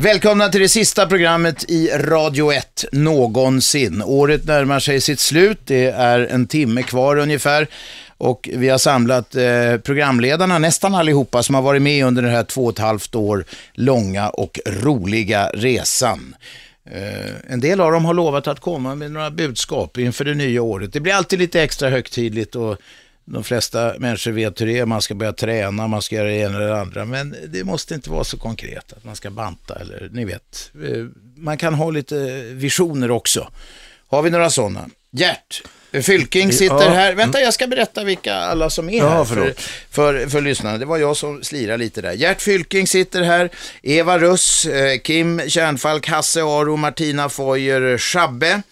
Välkomna till det sista programmet i Radio 1 någonsin. Året närmar sig sitt slut, det är en timme kvar ungefär. Och vi har samlat eh, programledarna, nästan allihopa, som har varit med under den här två och ett halvt år långa och roliga resan. Eh, en del av dem har lovat att komma med några budskap inför det nya året. Det blir alltid lite extra högtidligt och de flesta människor vet hur det är, man ska börja träna, man ska göra det ena eller det andra, men det måste inte vara så konkret att man ska banta eller ni vet. Eh, man kan ha lite visioner också. Har vi några sådana? Gert, Fylking sitter Ja. här. Vänta, jag ska berätta vilka alla som är Ja, här för, för, för lyssnarna. Det var jag som slirade lite där. Gert Fylking sitter här, Eva Russ, eh, Kim Kärnfalk, Hasse Aro, Martina Foyer, Shabbe,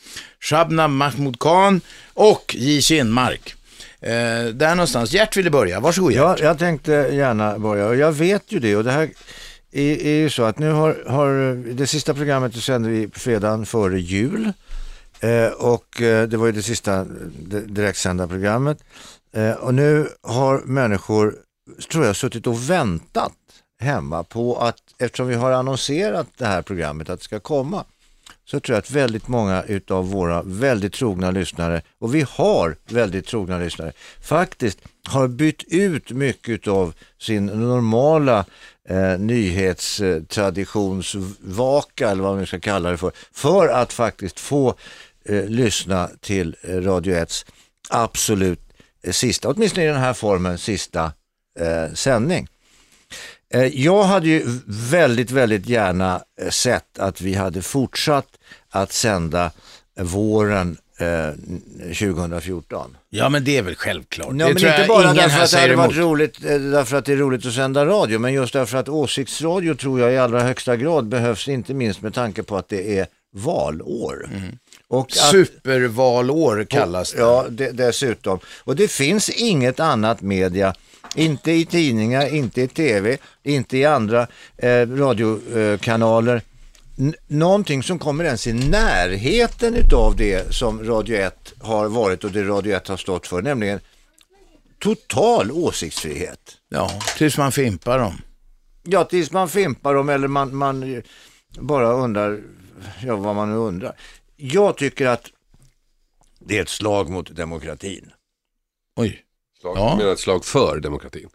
Shabna Mahmoud Khan och J. Kinmark. Eh, där någonstans. Gert ville börja. Varsågod Gert. Ja, jag tänkte gärna börja och jag vet ju det och det här är, är ju så att nu har, har det sista programmet det sände vi fredagen före jul eh, och eh, det var ju det sista direktsända programmet eh, och nu har människor, tror jag, suttit och väntat hemma på att eftersom vi har annonserat det här programmet att det ska komma så tror jag att väldigt många utav våra väldigt trogna lyssnare, och vi har väldigt trogna lyssnare, faktiskt har bytt ut mycket av sin normala eh, nyhetstraditionsvaka, eller vad man nu ska kalla det för, för att faktiskt få eh, lyssna till eh, Radio 1 absolut eh, sista, åtminstone i den här formen, sista eh, sändning. Eh, Jag hade ju väldigt, väldigt gärna eh, sett att vi hade fortsatt att sända våren eh, 2014. Ja, men det är väl självklart. Ja, det men inte bara därför att det hade varit roligt, eh, därför att det är roligt att sända radio, men just därför att åsiktsradio tror jag i allra högsta grad behövs, inte minst med tanke på att det är valår. Och att, Supervalår kallas det. Ja, det, dessutom. Och det finns inget annat media, inte i tidningar, inte i tv, inte i andra eh, radiokanaler, N- någonting som kommer ens i närheten utav det som Radio 1 har varit och det Radio 1 har stått för, nämligen total åsiktsfrihet. Ja, tills man fimpar dem. Ja, tills man fimpar dem eller man, man bara undrar ja, vad man nu undrar. Jag tycker att det är ett slag mot demokratin. Oj. Slag, Ja. Jag menar ett slag för demokratin.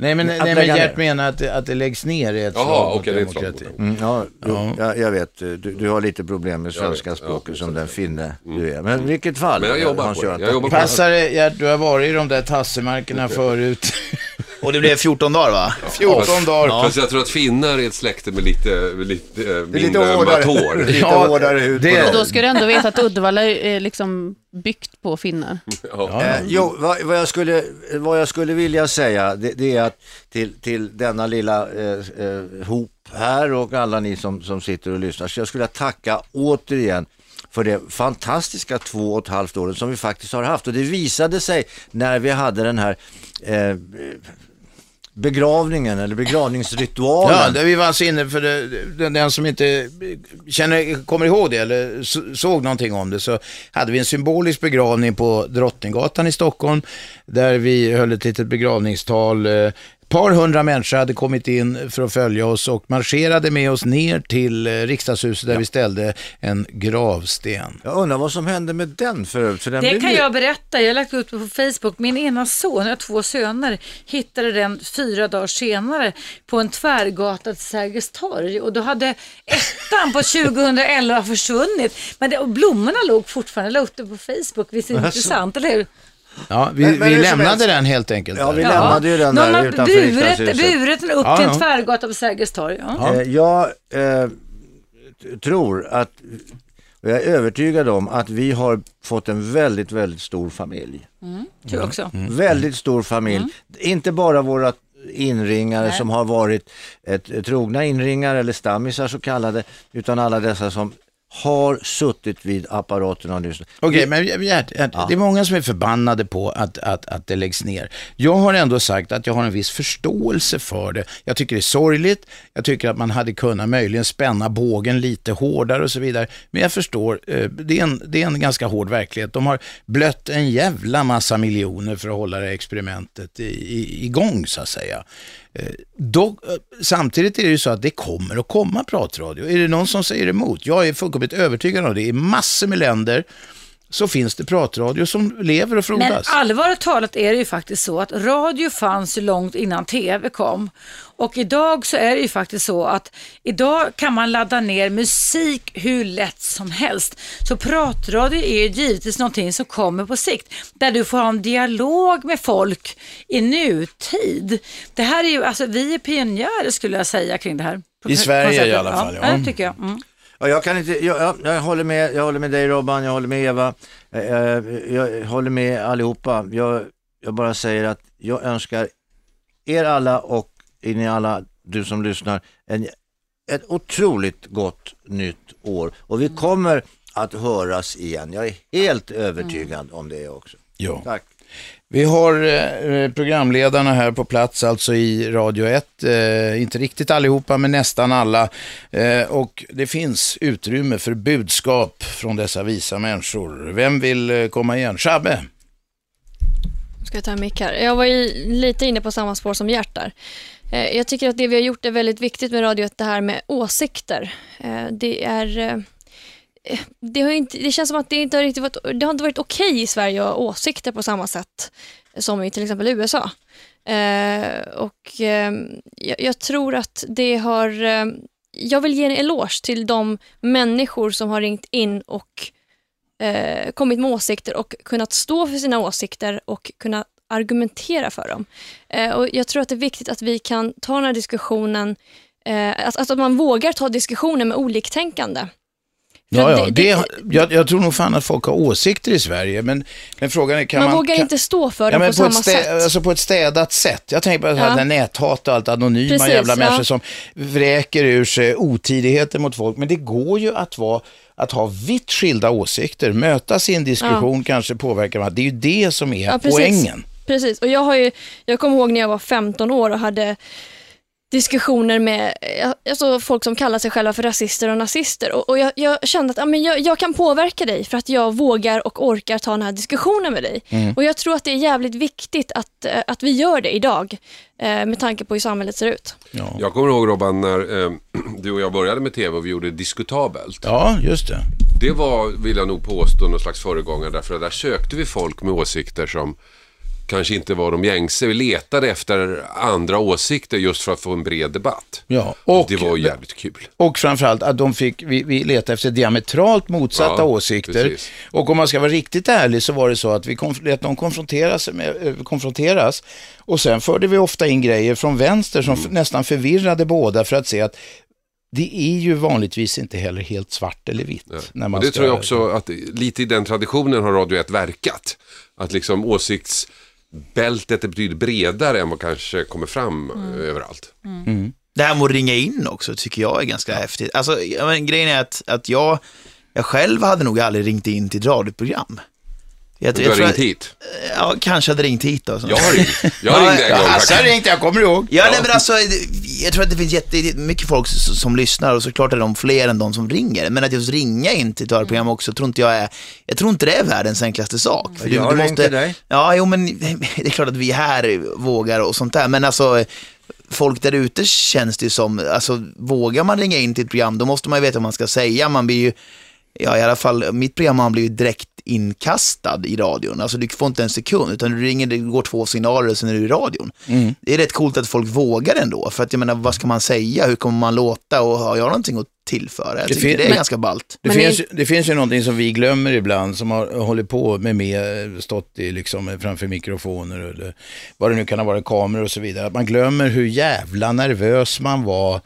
Nej, men, Att nej, men Gert ner. menar att det, att det läggs ner i ett Jaha, slag mot är ett slag demokrati. mot Mm, ja, jo, Ja. Jag, jag vet, du, du har lite problem med svenska vet, ja, språket som den finne du är. Men i vilket fall. Men jag jobbar Hans på det. Göran, Jag jobbar. Passar det, Gert, du har varit i de där tassemarkerna förut. Och det blev 14 dagar va? 14 dagar. Fast jag tror att finnar är ett släkte med lite, med lite eh, Det är mindre lite hårdare, matår. lite Ja, hårdare hud det- på Och dem. då ska du ändå veta att Uddevalla är liksom byggt på finnar. Ja. Eh, jo, vad, vad, jag skulle, vad jag skulle vilja säga det, det är att till, till denna lilla eh, eh, hop här och alla ni som, som sitter och lyssnar, så jag skulle vilja tacka återigen för det fantastiska två och ett halvt åren som vi faktiskt har haft. Och det visade sig när vi hade den här eh, begravningen eller begravningsritualen. Ja, där vi var alltså inne för det, den, som inte känner, kommer ihåg det eller såg någonting om det så hade vi en symbolisk begravning på Drottninggatan i Stockholm där vi höll ett litet begravningstal. Eh, Par hundra människor hade kommit in för att följa oss och marscherade med oss ner till eh, riksdagshuset där vi ställde en gravsten. Jag undrar vad som hände med den för övrigt. För den Det blev kan ju- jag berätta. Jag har lagt ut på Facebook. Min ena son, jag har två söner, hittade den fyra dagar senare på en tvärgata till Sergels torg. Och då hade ettan på 2011 försvunnit. Men det, och blommorna låg fortfarande. Jag la upp det på Facebook. Visst är det intressant, eller hur? Ja, vi, Men- men vi lämnade helst- den helt enkelt. Ja, vi där. lämnade ju den Någon där utanför burit den upp Ja, till ja. en tvärgata på Sergels torg. Ja. Eh, Jag eh, tror att, och jag är övertygad om att vi har fått en väldigt, väldigt stor familj. Tror jag också. Väldigt stor familj. Inte bara våra inringare som har varit ett, ett trogna inringare eller stammisar så kallade, utan alla dessa som har suttit vid apparaterna och lyssnat. Okej, men Gert, Gert, det är många som är förbannade på att, att, att det läggs ner. Jag har ändå sagt att jag har en viss förståelse för det. Jag tycker det är sorgligt, jag tycker att man hade kunnat möjligen spänna bågen lite hårdare och så vidare. Men jag förstår, eh, det är en, det är en ganska hård verklighet. De har blött en jävla massa miljoner för att hålla det experimentet i, i, igång så att säga. Eh, Dock, eh, samtidigt är det ju så att det kommer att komma pratradio. Är det någon som säger emot? Jag är fullkomligt övertygad om det. I massor med länder så finns det pratradio som lever och Men frodas. allvarligt talat är det ju faktiskt så att radio fanns långt innan tv kom. Och idag så är det ju faktiskt så att idag kan man ladda ner musik hur lätt som helst. Så pratradio är ju givetvis någonting som kommer på sikt. Där du får ha en dialog med folk i nutid. Det här är ju, alltså vi är pionjärer skulle jag säga kring det här. I Sverige i alla fall, ja. Ja, det tycker jag. Mm. Ja, jag, kan inte, jag, jag, jag, håller med, jag håller med dig Robban, jag håller med Eva, eh, eh, jag håller med allihopa. Jag, jag bara säger att jag önskar er alla och ni alla, du som lyssnar, en, ett otroligt gott nytt år. Och vi kommer att höras igen. Jag är helt övertygad om det också. Ja. Tack. Vi har eh, programledarna här på plats, alltså i Radio 1. Eh, inte riktigt allihopa, men nästan alla. Eh, och det finns utrymme för budskap från dessa visa människor. Vem vill eh, komma igen? Shabbe? Ska jag ta en mick här? Jag var lite inne på samma spår som Gert där. Eh, jag tycker att det vi har gjort är väldigt viktigt med radio, 1, det här med åsikter. Eh, det är... Det, har inte, det känns som att det inte har riktigt varit, det har inte varit okej i Sverige att ha åsikter på samma sätt som i till exempel USA. Eh, och eh, jag, jag tror att det har... Eh, jag vill ge en eloge till de människor som har ringt in och eh, kommit med åsikter och kunnat stå för sina åsikter och kunna argumentera för dem. Eh, och Jag tror att det är viktigt att vi kan ta den här diskussionen, eh, att, att man vågar ta diskussionen med oliktänkande. Ja, ja. det- Det, jag, jag tror nog fan att folk har åsikter i Sverige, men, men frågan är kan man, man... vågar kan, inte stå för Ja, dem på, samma stä, sätt. alltså på ett städat sätt. Jag tänker på Ja. ja. näthat och allt, anonyma Precis, jävla ja. människor som vräker ur sig otidigheter mot folk. Men det går ju att, vara, att ha vitt skilda åsikter, mötas i en diskussion, kanske påverka varandra. Det är ju det som är Ja, precis. poängen. Precis, och jag, har ju, jag kommer ihåg när jag var 15 år och hade diskussioner med eh, alltså folk som kallar sig själva för rasister och nazister. Och, och jag, jag kände att ja, men jag, jag kan påverka dig för att jag vågar och orkar ta den här diskussionen med dig. Och Jag tror att det är jävligt viktigt att, eh, att vi gör det idag eh, med tanke på hur samhället ser ut. Ja. Jag kommer ihåg Robban när eh, du och jag började med tv och vi gjorde Diskutabelt. ja, just det. Det var, vill jag nog påstå, någon slags föregångare därför att där sökte vi folk med åsikter som kanske inte var de gängse. Vi letade efter andra åsikter just för att få en bred debatt. Ja. Och, det var jävligt kul. och framförallt att de fick, vi, vi letade efter diametralt motsatta Ja, åsikter. precis. Och om man ska vara riktigt ärlig så var det så att vi lät dem konfronteras, med, eh, konfronteras och sen förde vi ofta in grejer från vänster som Mm. nästan förvirrade båda för att se att det är ju vanligtvis inte heller helt svart eller vitt. När man Och det ska, tror jag också att lite i den traditionen har Radio 1 verkat. Att liksom åsiktsbältet är betydligt bredare än vad kanske kommer fram Mm. eh, överallt. Det här med att ringa in också tycker jag är ganska häftigt. Alltså, ja, men, grejen är att, att jag, jag själv hade nog aldrig ringt in till ett radioprogram. Jag, Du har tror ringt hit. Ja, kanske hade ringt hit då. så. Jag har ringt. Jag Ja, ringde en ja, gång Alltså, jag faktiskt. ringde, jag kommer ihåg. Ja, nej, men alltså, jag tror att det finns jättemycket folk s- som lyssnar och såklart är de fler än de som ringer. Men att just ringa in till ett radioprogram också tror inte jag är, jag tror inte det är världens enklaste sak. För Jag har ringt till dig. Ja, jo men det är klart att vi här vågar och sånt där. Men alltså, folk där ute känns det ju som, alltså vågar man ringa in till ett program då måste man ju veta vad man ska säga. Man blir ju, ja i alla fall, mitt program har blivit direkt inkastad i radion. Alltså du får inte en sekund, utan du ringer, det går två signaler och sen är du i radion. Det är rätt coolt att folk vågar ändå, för att jag menar, vad ska man säga? Hur kommer man låta? Och har jag någonting att tillföra? Jag Det tycker fin- det är men- ganska ballt. Det finns, det finns ju någonting som vi glömmer ibland, som har hållit på med, med stått i, liksom, framför mikrofoner eller vad det nu kan ha varit, kameror och så vidare. Att man glömmer hur jävla nervös man var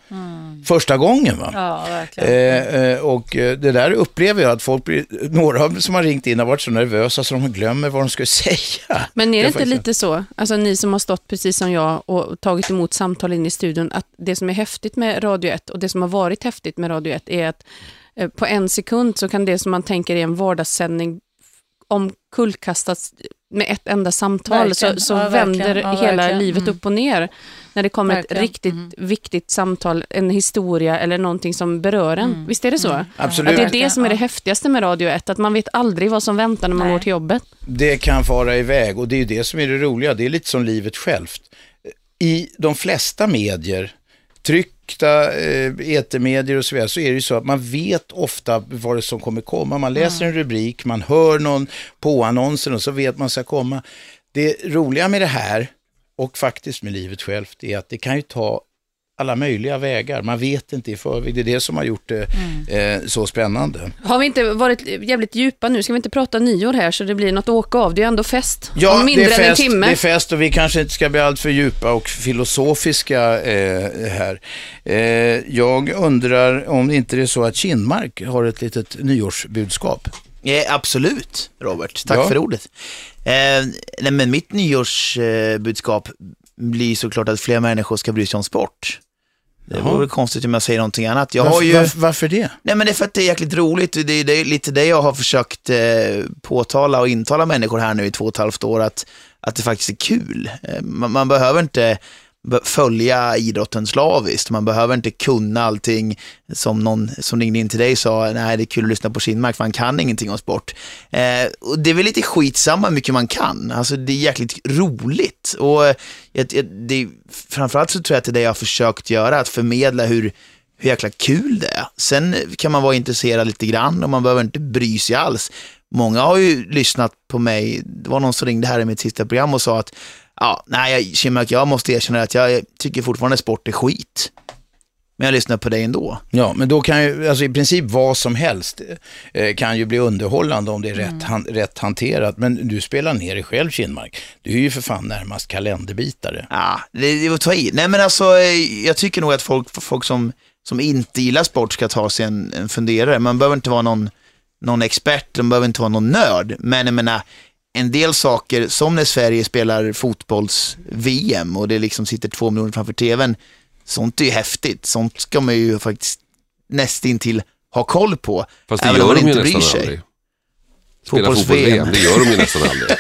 första gången. Va? Ja, verkligen. Eh, eh, och eh, det där upplever jag att folk blir, några som har ringt in har varit så nervösa så de glömmer vad de ska säga. Men är det inte faktiskt- lite så, alltså ni som har stått precis som jag och tagit emot samtal in i studion, att det som är häftigt med Radio 1 och det som har varit häftigt med Radio 1 är att eh, på en sekund så kan det som man tänker är en vardagssändning omkullkastas med ett enda samtal så, Verkligen. så Ja, vänder. Ja, hela verkligen. livet Mm. upp och ner. När det kommer Verkligen. ett riktigt viktigt samtal, en historia eller någonting som berör en. Visst är det så? Absolut. Att det är det som är det häftigaste med Radio 1, att man vet aldrig vad som väntar när man Nej. går till jobbet. Det kan fara iväg och det är ju det som är det roliga. Det är lite som livet självt. i de flesta medier, tryckta eh, etermedier och så vidare, så är det ju så att man vet ofta vad det som kommer komma. Man läser en rubrik, man hör någon på annonsen och så vet man ska komma. Det roliga med det här, och faktiskt med livet självt, är att det kan ju ta alla möjliga vägar. Man vet inte i förväg. Det är det som har gjort det eh, så spännande. Har vi inte varit jävligt djupa nu? Ska vi inte prata nyår här så det blir något att åka av? Det är ju ändå fest. Ja, Om mindre det är, än en fest, timme. det är fest och vi kanske inte ska bli alltför djupa och filosofiska eh, här. Eh, jag undrar om det inte är så att Kinmark har ett litet nyårsbudskap. Eh, absolut, Robert. Tack Ja. för ordet. Eh, nej, men mitt nyårsbudskap eh, budskap blir såklart att fler människor ska bry sig om sport. Det Jaha. vore konstigt om jag säger någonting annat. Jag har varför, ju... varför, varför det? Nej men det är för att det är jäkligt roligt. Det är, det är lite det jag har försökt eh, påtala och intala människor här nu i två och ett halvt år, att, att det faktiskt är kul. Eh, man, man behöver inte följa idrotten slaviskt. Man behöver inte kunna allting som någon som ringde in till dig sa, nej det är kul att lyssna på Kinmark för han kan ingenting om sport. Eh, och det är väl lite skitsamma hur mycket man kan. Alltså det är jäkligt roligt. Och jag, jag, det, framförallt så tror jag att det är det jag har försökt göra, att förmedla hur hur jäkla kul det är. Sen kan man vara intresserad lite grann och man behöver inte bry sig alls. Många har ju lyssnat på mig, det var någon som ringde här i mitt sista program och sa att ja, nej, jag, Kinmark, jag måste erkänna att jag tycker fortfarande sport är skit. Men jag lyssnar på dig ändå. Ja, men då kan ju, alltså i princip vad som helst eh, kan ju bli underhållande om det är rätt, han, rätt hanterat. Men du spelar ner dig själv, Kinmark. Du är ju för fan närmast kalenderbitare. Ja, det, det var ta i. Nej men alltså, eh, jag tycker nog att folk, folk som, som inte gillar sport ska ta sig en, en funderare. Man behöver inte vara någon, någon expert, man behöver inte vara någon nörd. Men jag menar, en del saker, som när Sverige spelar fotbolls-VM och det liksom sitter två miljoner framför tvn, sånt är ju häftigt. Sånt ska man ju faktiskt nästintill ha koll på. Fast det även om gör man de ju inte bryr nästan sig. aldrig. Spela Fotbolls-VM. fotbolls-VM, det gör de ju nästan aldrig.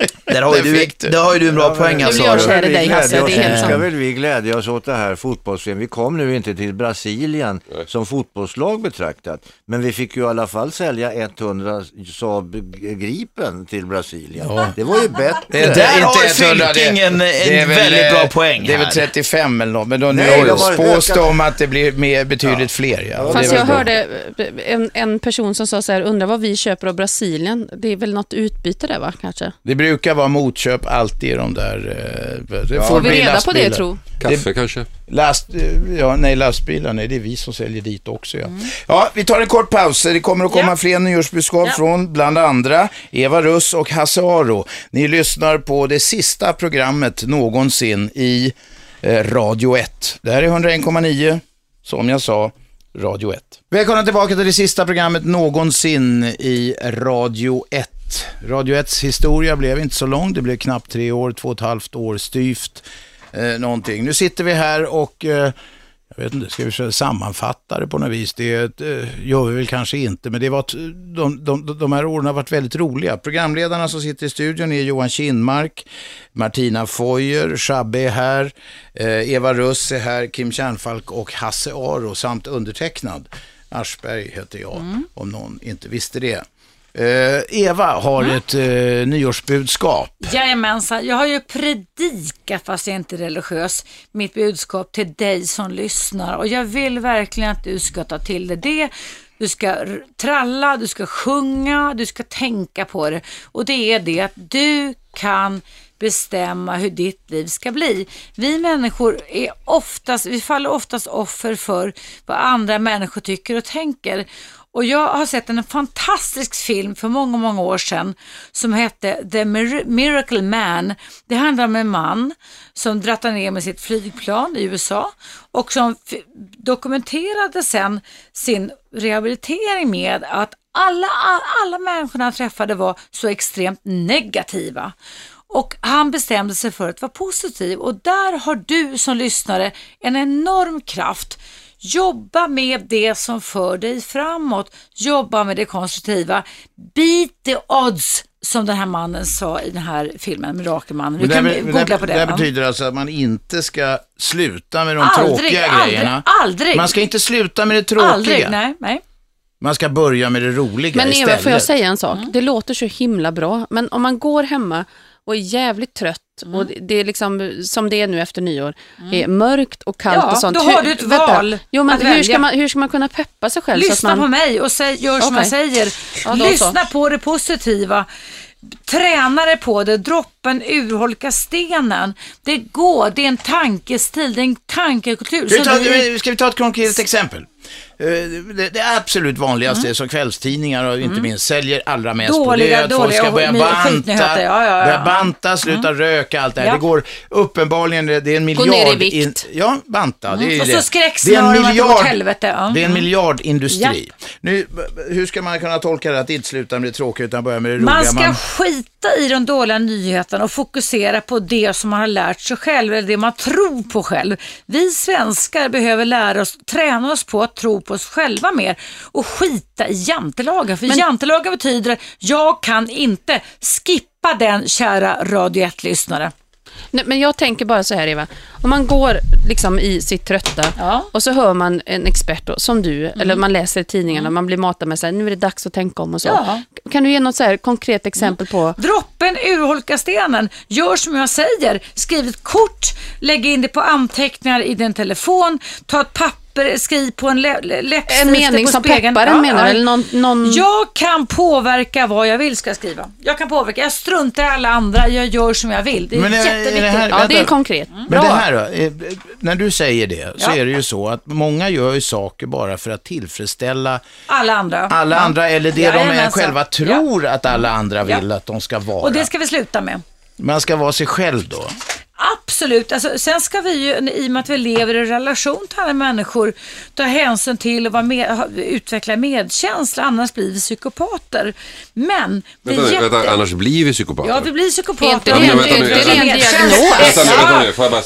Där har du, där har ju du en bra poäng Nu alltså. blir jag kär i vi dig, Hasse, det är helt ska sant. väl vi glädja oss åt det här fotbolls Vi kom nu inte till Brasilien som fotbollslag betraktat, men vi fick ju i alla fall sälja 100 Saab Gripen till Brasilien. Det var ju bättre. Det är Där har 100, det- Fylking en- det väldigt eh, bra poäng Det är väl här. 35 eller något, men då, nu Nej, har spås det om att det blir mer, betydligt fler. Ja. Fast det jag bra. hörde eh, en, en person som sa så här, undrar vad vi köper av Brasilien. Det är väl något utbyte där va, kanske? Det brukar vara motköp alltid i de där... Eh, det Får vi reda på det lastbilar. tro? Kaffe kanske? Last, eh, ja, nej, lastbilar, nej, det är vi som säljer dit också. Ja. Mm. ja, vi tar en kort paus. Det kommer att komma Ja. fler nyårsbudskap Ja. från bland andra Eva Russ och Hasse Aro. Ni lyssnar på det sista programmet någonsin i eh, Radio 1. Det här är 101,9, som jag sa, Radio 1. Välkomna tillbaka till det sista programmet någonsin i Radio 1. Radio 1s historia blev inte så lång, det blev knappt tre år, två och ett halvt år styvt eh, någonting. Nu sitter vi här och eh, jag vet inte, ska vi försöka sammanfatta det på något vis? Det eh, gör vi väl kanske inte, men det var de, de, de här åren har varit väldigt roliga. Programledarna som sitter i studion är Johan Kinmark, Martina Foyer, Shabbe är här, eh, Eva Russ är här, Kim Kärnfalk och Hasse Aro samt undertecknad. Aschberg heter jag, om någon inte visste det. Eh, Eva har ett eh, nyårsbudskap. Jajamensan, jag har ju predikat, fast jag inte är religiös, mitt budskap till dig som lyssnar och jag vill verkligen att du ska ta till dig det. Du ska tralla, du ska sjunga, du ska tänka på det och det är det att du kan bestämma hur ditt liv ska bli. Vi människor är oftast, vi faller oftast offer för vad andra människor tycker och tänker. Och jag har sett en fantastisk film för många, många år sedan som hette The Miracle Man. Det handlar om en man som drattar ner med sitt flygplan i USA och som dokumenterade sen sin rehabilitering med att alla, alla människorna han träffade var så extremt negativa. Och han bestämde sig för att vara positiv och där har du som lyssnare en enorm kraft. Jobba med det som för dig framåt. Jobba med det konstruktiva. Beat the odds som den här mannen sa i den här filmen, Mirakelmannen. Du Men kan det, här- googla det, på det. det här betyder alltså att man inte ska sluta med de Aldrig, tråkiga aldrig, grejerna. aldrig. Man ska inte sluta med det tråkiga. Aldrig, nej, nej. Man ska börja med det roliga Men Eva, istället. får jag säga en sak? Det låter så himla bra, men om man går hemma och är jävligt trött och det- är liksom som det är nu efter nyår, är mörkt och kallt Ja, och sånt. då har du ett vänta. val Jo, men att hur ska, välja. man, hur ska man kunna peppa sig själv? så Lyssna att man, på mig och säg, gör som Okej. jag säger. Ja, då så. Lyssna på det positiva. Träna dig på det. Droppen urholkar stenen. Det går. Det är en tankestil. Det är en tankekultur. Ska vi, Så ta, du- ska vi ta ett konkret exempel? Eh, Det, det absolut vanligaste som kvällstidningar och inte minst säljer allra mest på det Dåliga, att folk dåliga ska börja banta. Ja, ja, ja. börja banta, sluta röka, allt det här. Det går uppenbarligen, det är en miljard... ner i vikt. ja, banta. Det är ju Och så skräcksnören en att det går åt helvete. Ja. det är en miljardindustri. Nu, hur ska man kunna tolka det att det inte slutar med det tråkiga utan börja med det roliga? Man ska skita i de dåliga nyheterna och fokusera på det som man har lärt sig själv eller det man tror på själv. Vi svenskar behöver lära oss, träna oss på att tro på oss själva mer och skita i jantelagar. För jantelagar betyder att jag kan inte skippa den kära Radio 1-lyssnare. Nej, men jag tänker bara så här Eva, om man går liksom i sitt trötta Ja. Mm. och så hör man en expert då, som du, eller man läser i tidningarna, man blir matad med så här, nu är det dags att tänka om och så. Ja. Kan du ge något så konkret exempel på Droppen urholkar stenen. Gör som jag säger. Skriv ett kort, lägg in det på anteckningar i din telefon, ta ett papper, skriv på en lä- lä- läppstift en mening på som spegeln. peppar en Ja, menar ja. Eller någon, någon... Jag kan påverka vad jag vill ska jag skriva. Jag kan påverka. Jag struntar i alla andra. Jag gör som jag vill. Det är Men är- är det jätteviktigt. här- Ja, det är konkret. Men Bra. det här då, eh, när du säger det så Ja. är det ju så att många gör ju saker bara för att tillfredsställa Alla andra. alla Ja. andra eller det de är Jajamensan. själva tror att alla andra Ja. vill att de ska vara. Och det ska vi sluta med. Man ska vara sig själv då. Absolut. Alltså, sen ska vi ju, i och med att vi lever i relation till andra människor, ta hänsyn till och vara med, utveckla medkänsla, annars blir vi psykopater. Men är Vänta, jätte... vänta, annars blir vi psykopater. Ja, vi blir psykopater. Inte vänta. diagnos?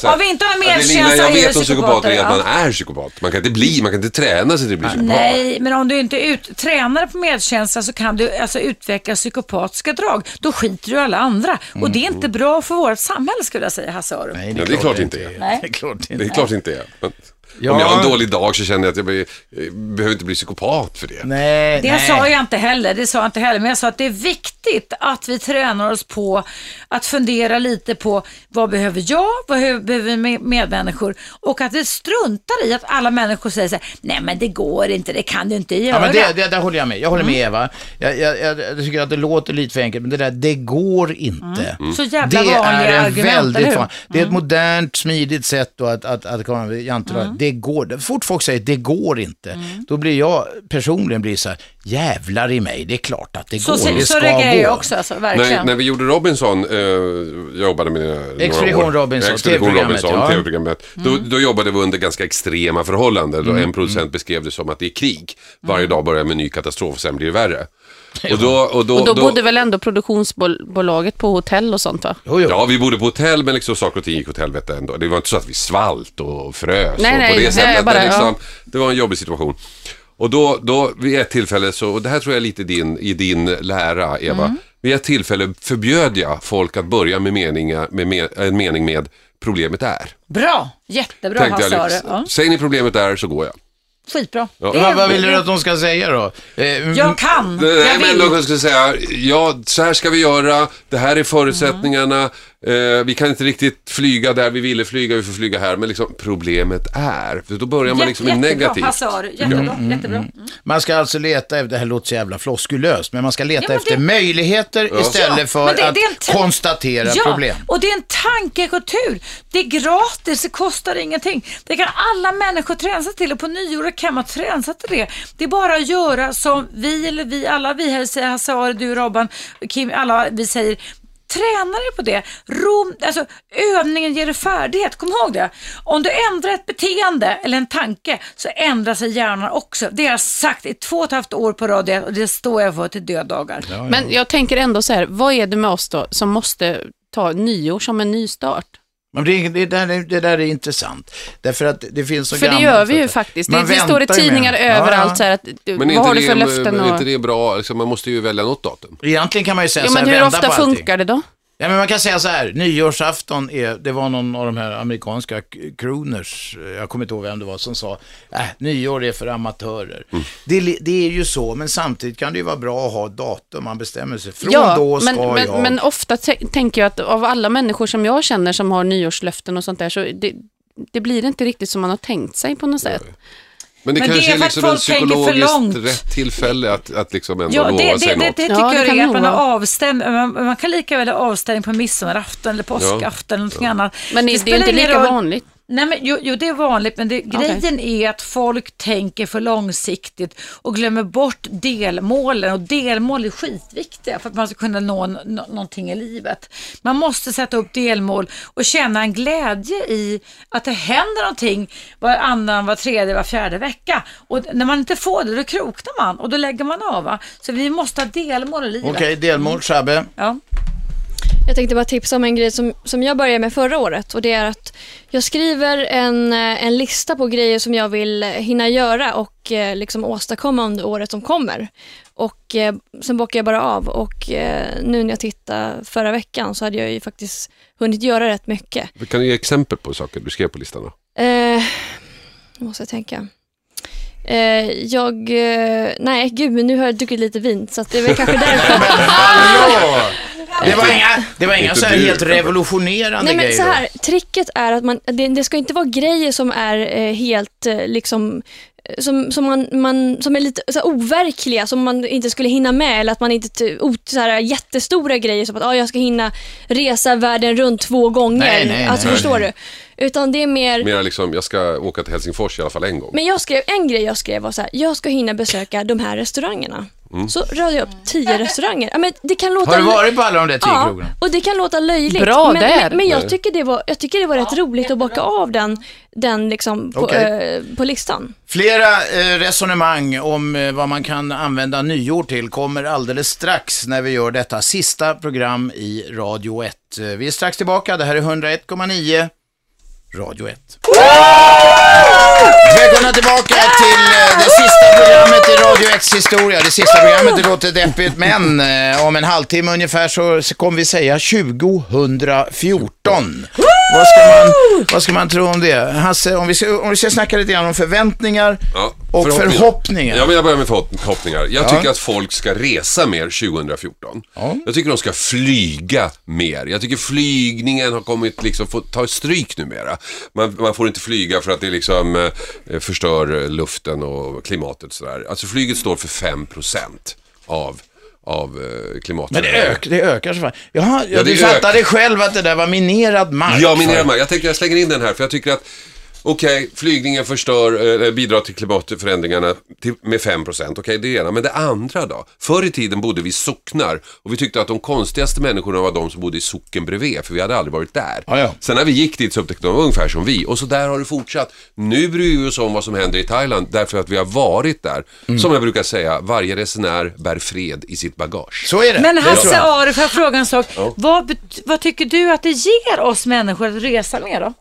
Jag. Om vi inte har lilla medkänsla jag är vi vet om psykopater är att man psykopater. är psykopat. Man kan inte bli, man kan inte träna sig till att bli psykopat. Nej, men om du inte ut, tränar på medkänsla så kan du alltså utveckla psykopatiska drag. Då skiter du i alla andra. Och det är inte bra för vårt samhälle skulle jag säga, Hasse Aro. Nej, Ja, det är klart är. Nej. Det är klart inte. Det är klart inte är. Ja. Om jag har en dålig dag så känner jag att jag blir, eh, behöver inte bli psykopat för det. Nej, Det nej. sa jag inte heller, det sa jag inte heller, men jag sa att det är viktigt att vi tränar oss på att fundera lite på vad behöver jag, vad behöver behöver med- medmänniskor och att vi struntar i att alla människor säger så här, nej men det går inte, det kan du inte göra. Ja, men det, det, där håller jag med. Jag håller med Mm. Eva. Jag, jag, jag, jag tycker att det låter lite för enkelt, men det där, det går inte. Mm. Så jävla Det vanliga är en argument, väldigt eller hur? Mm. van... Det är ett modernt, smidigt sätt då att, att, att komma med jantelag. Det går. Fort folk säger det går inte, Mm. då blir jag personligen blir så här, jävlar i mig, det är klart att det Så, går. så, det så ska reagerar gå. jag också, alltså, verkligen. När, när vi gjorde Robinson, eh, jag jobbade med det några Expedition år. Robinson, Expedition TV-programmet, Robinson, ja. TV-programmet. Då, då jobbade vi under ganska extrema förhållanden. Då Mm, en producent beskrev det som att det är krig. Varje dag börjar med en ny katastrof sen blir det värre. Och då, och då, Och då bodde väl ändå produktionsbolaget på hotell och sånt va? Jo, jo. Ja, vi bodde på hotell men liksom saker och ting gick åt helvete ändå. Det var inte så att vi svalt och frös. Nej, och nej, på det nej, sättet. jag bara- det, liksom, ja. det var en jobbig situation. Och då, då vid ett tillfälle, så, och det här tror jag är lite din, i din lära Eva. Mm. Vid ett tillfälle förbjöd jag folk att börja med, meningar, med, med en mening med problemet är. Bra, jättebra Hasse liksom, Ja, Säger ni problemet är så går jag. Skitbra. Ja. Det är- Vad, vad vill du att de ska säga då? Eh, Jag kan, Nej, jag men vill. de skulle säga, ja, så här ska vi göra, det här är förutsättningarna, eh, vi kan inte riktigt flyga där vi ville flyga, vi får flyga här, men liksom problemet är, för då börjar man liksom med Jättebra, negativt. Hasse Aro. Jättebra, jättebra. Mm. Man ska alltså leta efter, det här låter så jävla floskulöst, men man ska leta Ja, men efter det- möjligheter istället Ja, för men det- att det är en konstatera Ja, problem. och det är en tankekultur. Det är gratis, det kostar ingenting. Det kan alla människor träna sig till och på nyår kan man träna sig till det. Det är bara att göra som vi, eller vi, alla vi här säger, Hasse Aro, du, Robban, Kim, alla vi säger, Träna dig på det. Rom, alltså, övningen ger dig färdighet. Kom ihåg det. Om du ändrar ett beteende eller en tanke så ändrar sig hjärnan också. Det har jag sagt i två och ett halvt år på radio och det står jag för till döddagar. Men jag tänker ändå så här, vad är det med oss då som måste ta nyår som en ny start? Men det, det, där, är- det där är intressant. Därför att det finns så För det gör vi ju faktiskt. Det, det står i med. tidningar Ja, överallt ja. så här att, Men vad är har du för det, löften? är Och... inte det bra, liksom, man måste ju välja något datum. Egentligen kan man ju säga Jo, så här, men hur ofta på allting. funkar det då? Ja, men man kan säga så här, nyårsafton är, det var någon av de här amerikanska crooners, jag kommer inte ihåg vem det var, som sa, äh, nyår är för amatörer. Mm. Det, det är ju så, men samtidigt kan det ju vara bra att ha datum, man bestämmer sig. Från då ska men, men, jag... men ofta tänker jag att av alla människor som jag känner som har nyårslöften och sånt där, så det, det blir inte riktigt som man har tänkt sig på något sätt. Men det Men det kanske är är att liksom en psykologiskt långt. rätt tillfälle att, att liksom ändå Ja, lova det, det, sig det, något. det tycker Ja, det jag kan är att man har vara. avstämd, man, man kan lika väl ha avstämning på midsommarafton eller påskafton eller någonting annat. Men det, det är inte lika vanligt. Nej, men, jo, jo, det är vanligt, men det, grejen är att folk tänker för långsiktigt och glömmer bort delmålen. Och delmål är skitviktiga för att man ska kunna nå någonting i livet. Man måste sätta upp delmål och känna en glädje i att det händer någonting varannan, var tredje, var fjärde vecka. Och när man inte får det, då kroknar man och då lägger man av. Va? Så vi måste ha delmål i livet. Okej, delmål, Shabbe. Ja. Jag tänkte bara tipsa om en grej som, som jag började med förra året och det är att jag skriver en, eh, en lista på grejer som jag vill hinna göra och eh, liksom åstadkomma under året som kommer. Och eh, sen bockar jag bara av och eh, nu när jag tittade förra veckan så hade jag ju faktiskt hunnit göra rätt mycket. Kan du ge exempel på saker du skrev på listan då? Eh, nu måste jag tänka. Eh, jag, eh, nej gud men nu har jag druckit lite vin så att det är väl kanske därför. Det var inga, det var inga så här helt revolutionerande Nej men grejer så här, tricket är att man, det, det ska inte vara grejer som är eh, helt eh, liksom eh, som, som, man, man, som är lite så här, overkliga, som man inte skulle hinna med eller att man inte, o- så här, jättestora grejer som att ah, jag ska hinna resa världen runt två gånger. Nej, nej, alltså nej. förstår du? Utan det är mer, Mer liksom, jag ska åka till Helsingfors i alla fall en gång. men jag skrev, en grej jag skrev var så här, jag ska hinna besöka de här restaurangerna. Mm. Så radade jag upp tio restauranger. Ja, men det kan låta Har du varit på alla de där tio Ja, krogarna? och det kan låta löjligt. Bra men, där. men, men jag, tycker det var, jag tycker det var rätt roligt att bocka av den, den liksom på, Okej. eh, på listan. Flera eh, resonemang om eh, vad man kan använda nyår till kommer alldeles strax när vi gör detta sista program i Radio 1. Eh, Vi är strax tillbaka, det här är 101,9 Radio 1. Välkomna tillbaka till eh, det sista programmet i Radio 1s historia. Det sista programmet, det låter deppigt, men eh, om en halvtimme ungefär så så kommer vi säga 2014. Vad ska, man, vad ska man tro om det? Hasse, om vi ska, om vi ska snacka lite grann om förväntningar Ja, och förhoppningar. Ja, men jag börjar med förhoppningar. Jag Ja. tycker att folk ska resa mer 2014. Ja. Jag tycker de ska flyga mer. Jag tycker flygningen har kommit liksom, få ta stryk numera. Man, man får inte flyga för att det liksom eh, förstör luften och klimatet och sådär. Alltså flyget står för 5% av, av eh, klimatet. Men det, ök, det ökar så fan. Jaha, ja, du fattade själv att det där var minerad mark. Ja, min för- mark. Jag tänkte jag slänger in den här för jag tycker att Okej, flygningen förstör, eh, bidrar till klimatförändringarna till, med 5%. Okej, det ena. Men det andra då? Förr i tiden bodde vi i socknar och vi tyckte att de konstigaste människorna var de som bodde i socken bredvid, för vi hade aldrig varit där. Ja, ja. Sen när vi gick dit så upptäckte de ungefär som vi och så där har det fortsatt. Nu bryr vi oss om vad som händer i Thailand därför att vi har varit där. Mm. Som jag brukar säga, varje resenär bär fred i sitt bagage. Så är det. Men Hasse. Aro, får jag fråga en sak? Vad, bet- vad tycker du att det ger oss människor att resa mer då?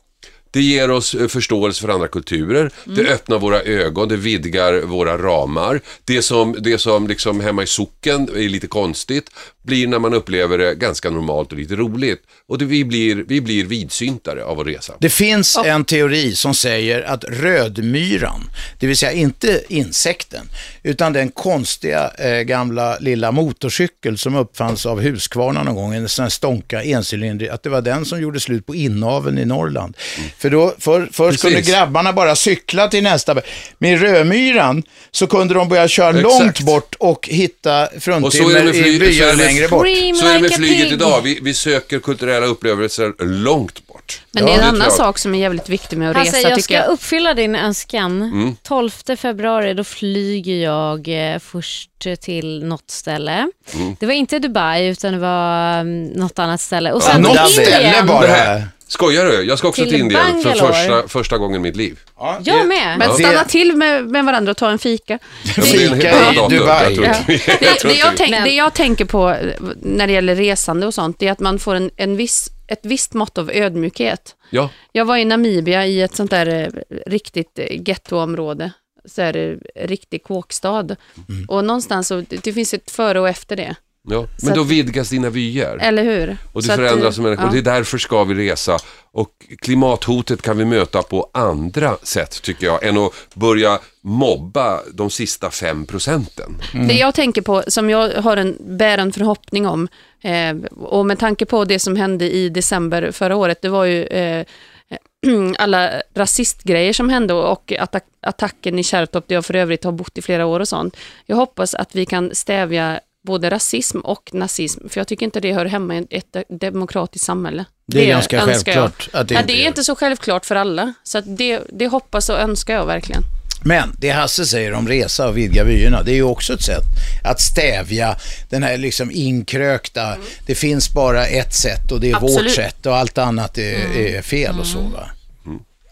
Det ger oss eh, förståelse för andra kulturer, det öppnar våra ögon, det vidgar våra ramar. Det som, det som liksom hemma i socken är lite konstigt blir när man upplever det ganska normalt och lite roligt. Och det, vi, blir, vi blir vidsyntare av att resa. Det finns en teori som säger att rödmyran, det vill säga inte insekten, utan den konstiga eh, gamla lilla motorcykel som uppfanns av Husqvarna någon gång, en sån här stånka encylindrig, att det var den som gjorde slut på inaveln i Norrland. För då, för, först kunde grabbarna bara cykla till nästa. Med rödmyran så kunde de börja köra Exakt. långt bort och hitta fruntimmer i byar längre bort. Så är det med flyget idag, vi, vi söker kulturella upplevelser långt bort. Men det är Ja, en annan jag. sak som är jävligt viktig med att Alltså, resa jag ska jag. uppfylla din önskan. Mm. 12 februari då flyger jag eh, först till något ställe. Mm. Det var inte Dubai utan det var mm, något annat ställe. Och Ja, sen något till ställe bara. Det här, skojar du? Jag ska också Till till Indien för Bangalore. första, första gången i mitt liv. Ja, Jag med. Men Ja. stanna till med, med varandra och ta en fika. Ja, men det är en helt Fika annan i datum. Dubai. Jag tror inte vi- Det, jag tror det, inte jag vi- tänk, Men- det jag tänker på eh, när det gäller resande och sånt, det är att man får en, en viss, ett visst mått av ödmjukhet. Ja, Jag var i Namibia i ett sånt där eh, riktigt eh, gettoområde, så är det riktig kåkstad. Och någonstans så, det, det finns ett före och efter det. Ja. Så Men då att- vidgas dina vyer. Eller hur? Och Så det att, förändras som människor. ja. Det är därför ska vi resa. Och klimathotet kan vi möta på andra sätt tycker jag. Än att börja mobba de sista fem procenten. Det jag tänker på, som jag har en, bär en förhoppning om, eh, och med tanke på det som hände i december förra året, det var ju eh, alla rasistgrejer som hände och attack, attacken i Kärrtorp, där jag för övrigt har bott i flera år och sånt. Jag hoppas att vi kan stävja både rasism och nazism, för jag tycker inte det hör hemma i ett demokratiskt samhälle. Det är ganska önskar självklart jag. att det inte det är gör. inte så självklart för alla, så att det, det hoppas och önskar jag verkligen. Men det Hasse säger om resa och vidga vyerna, det är ju också ett sätt att stävja den här liksom inkrökta, det finns bara ett sätt och det är vårt Absolut. sätt och allt annat är, är fel och så va.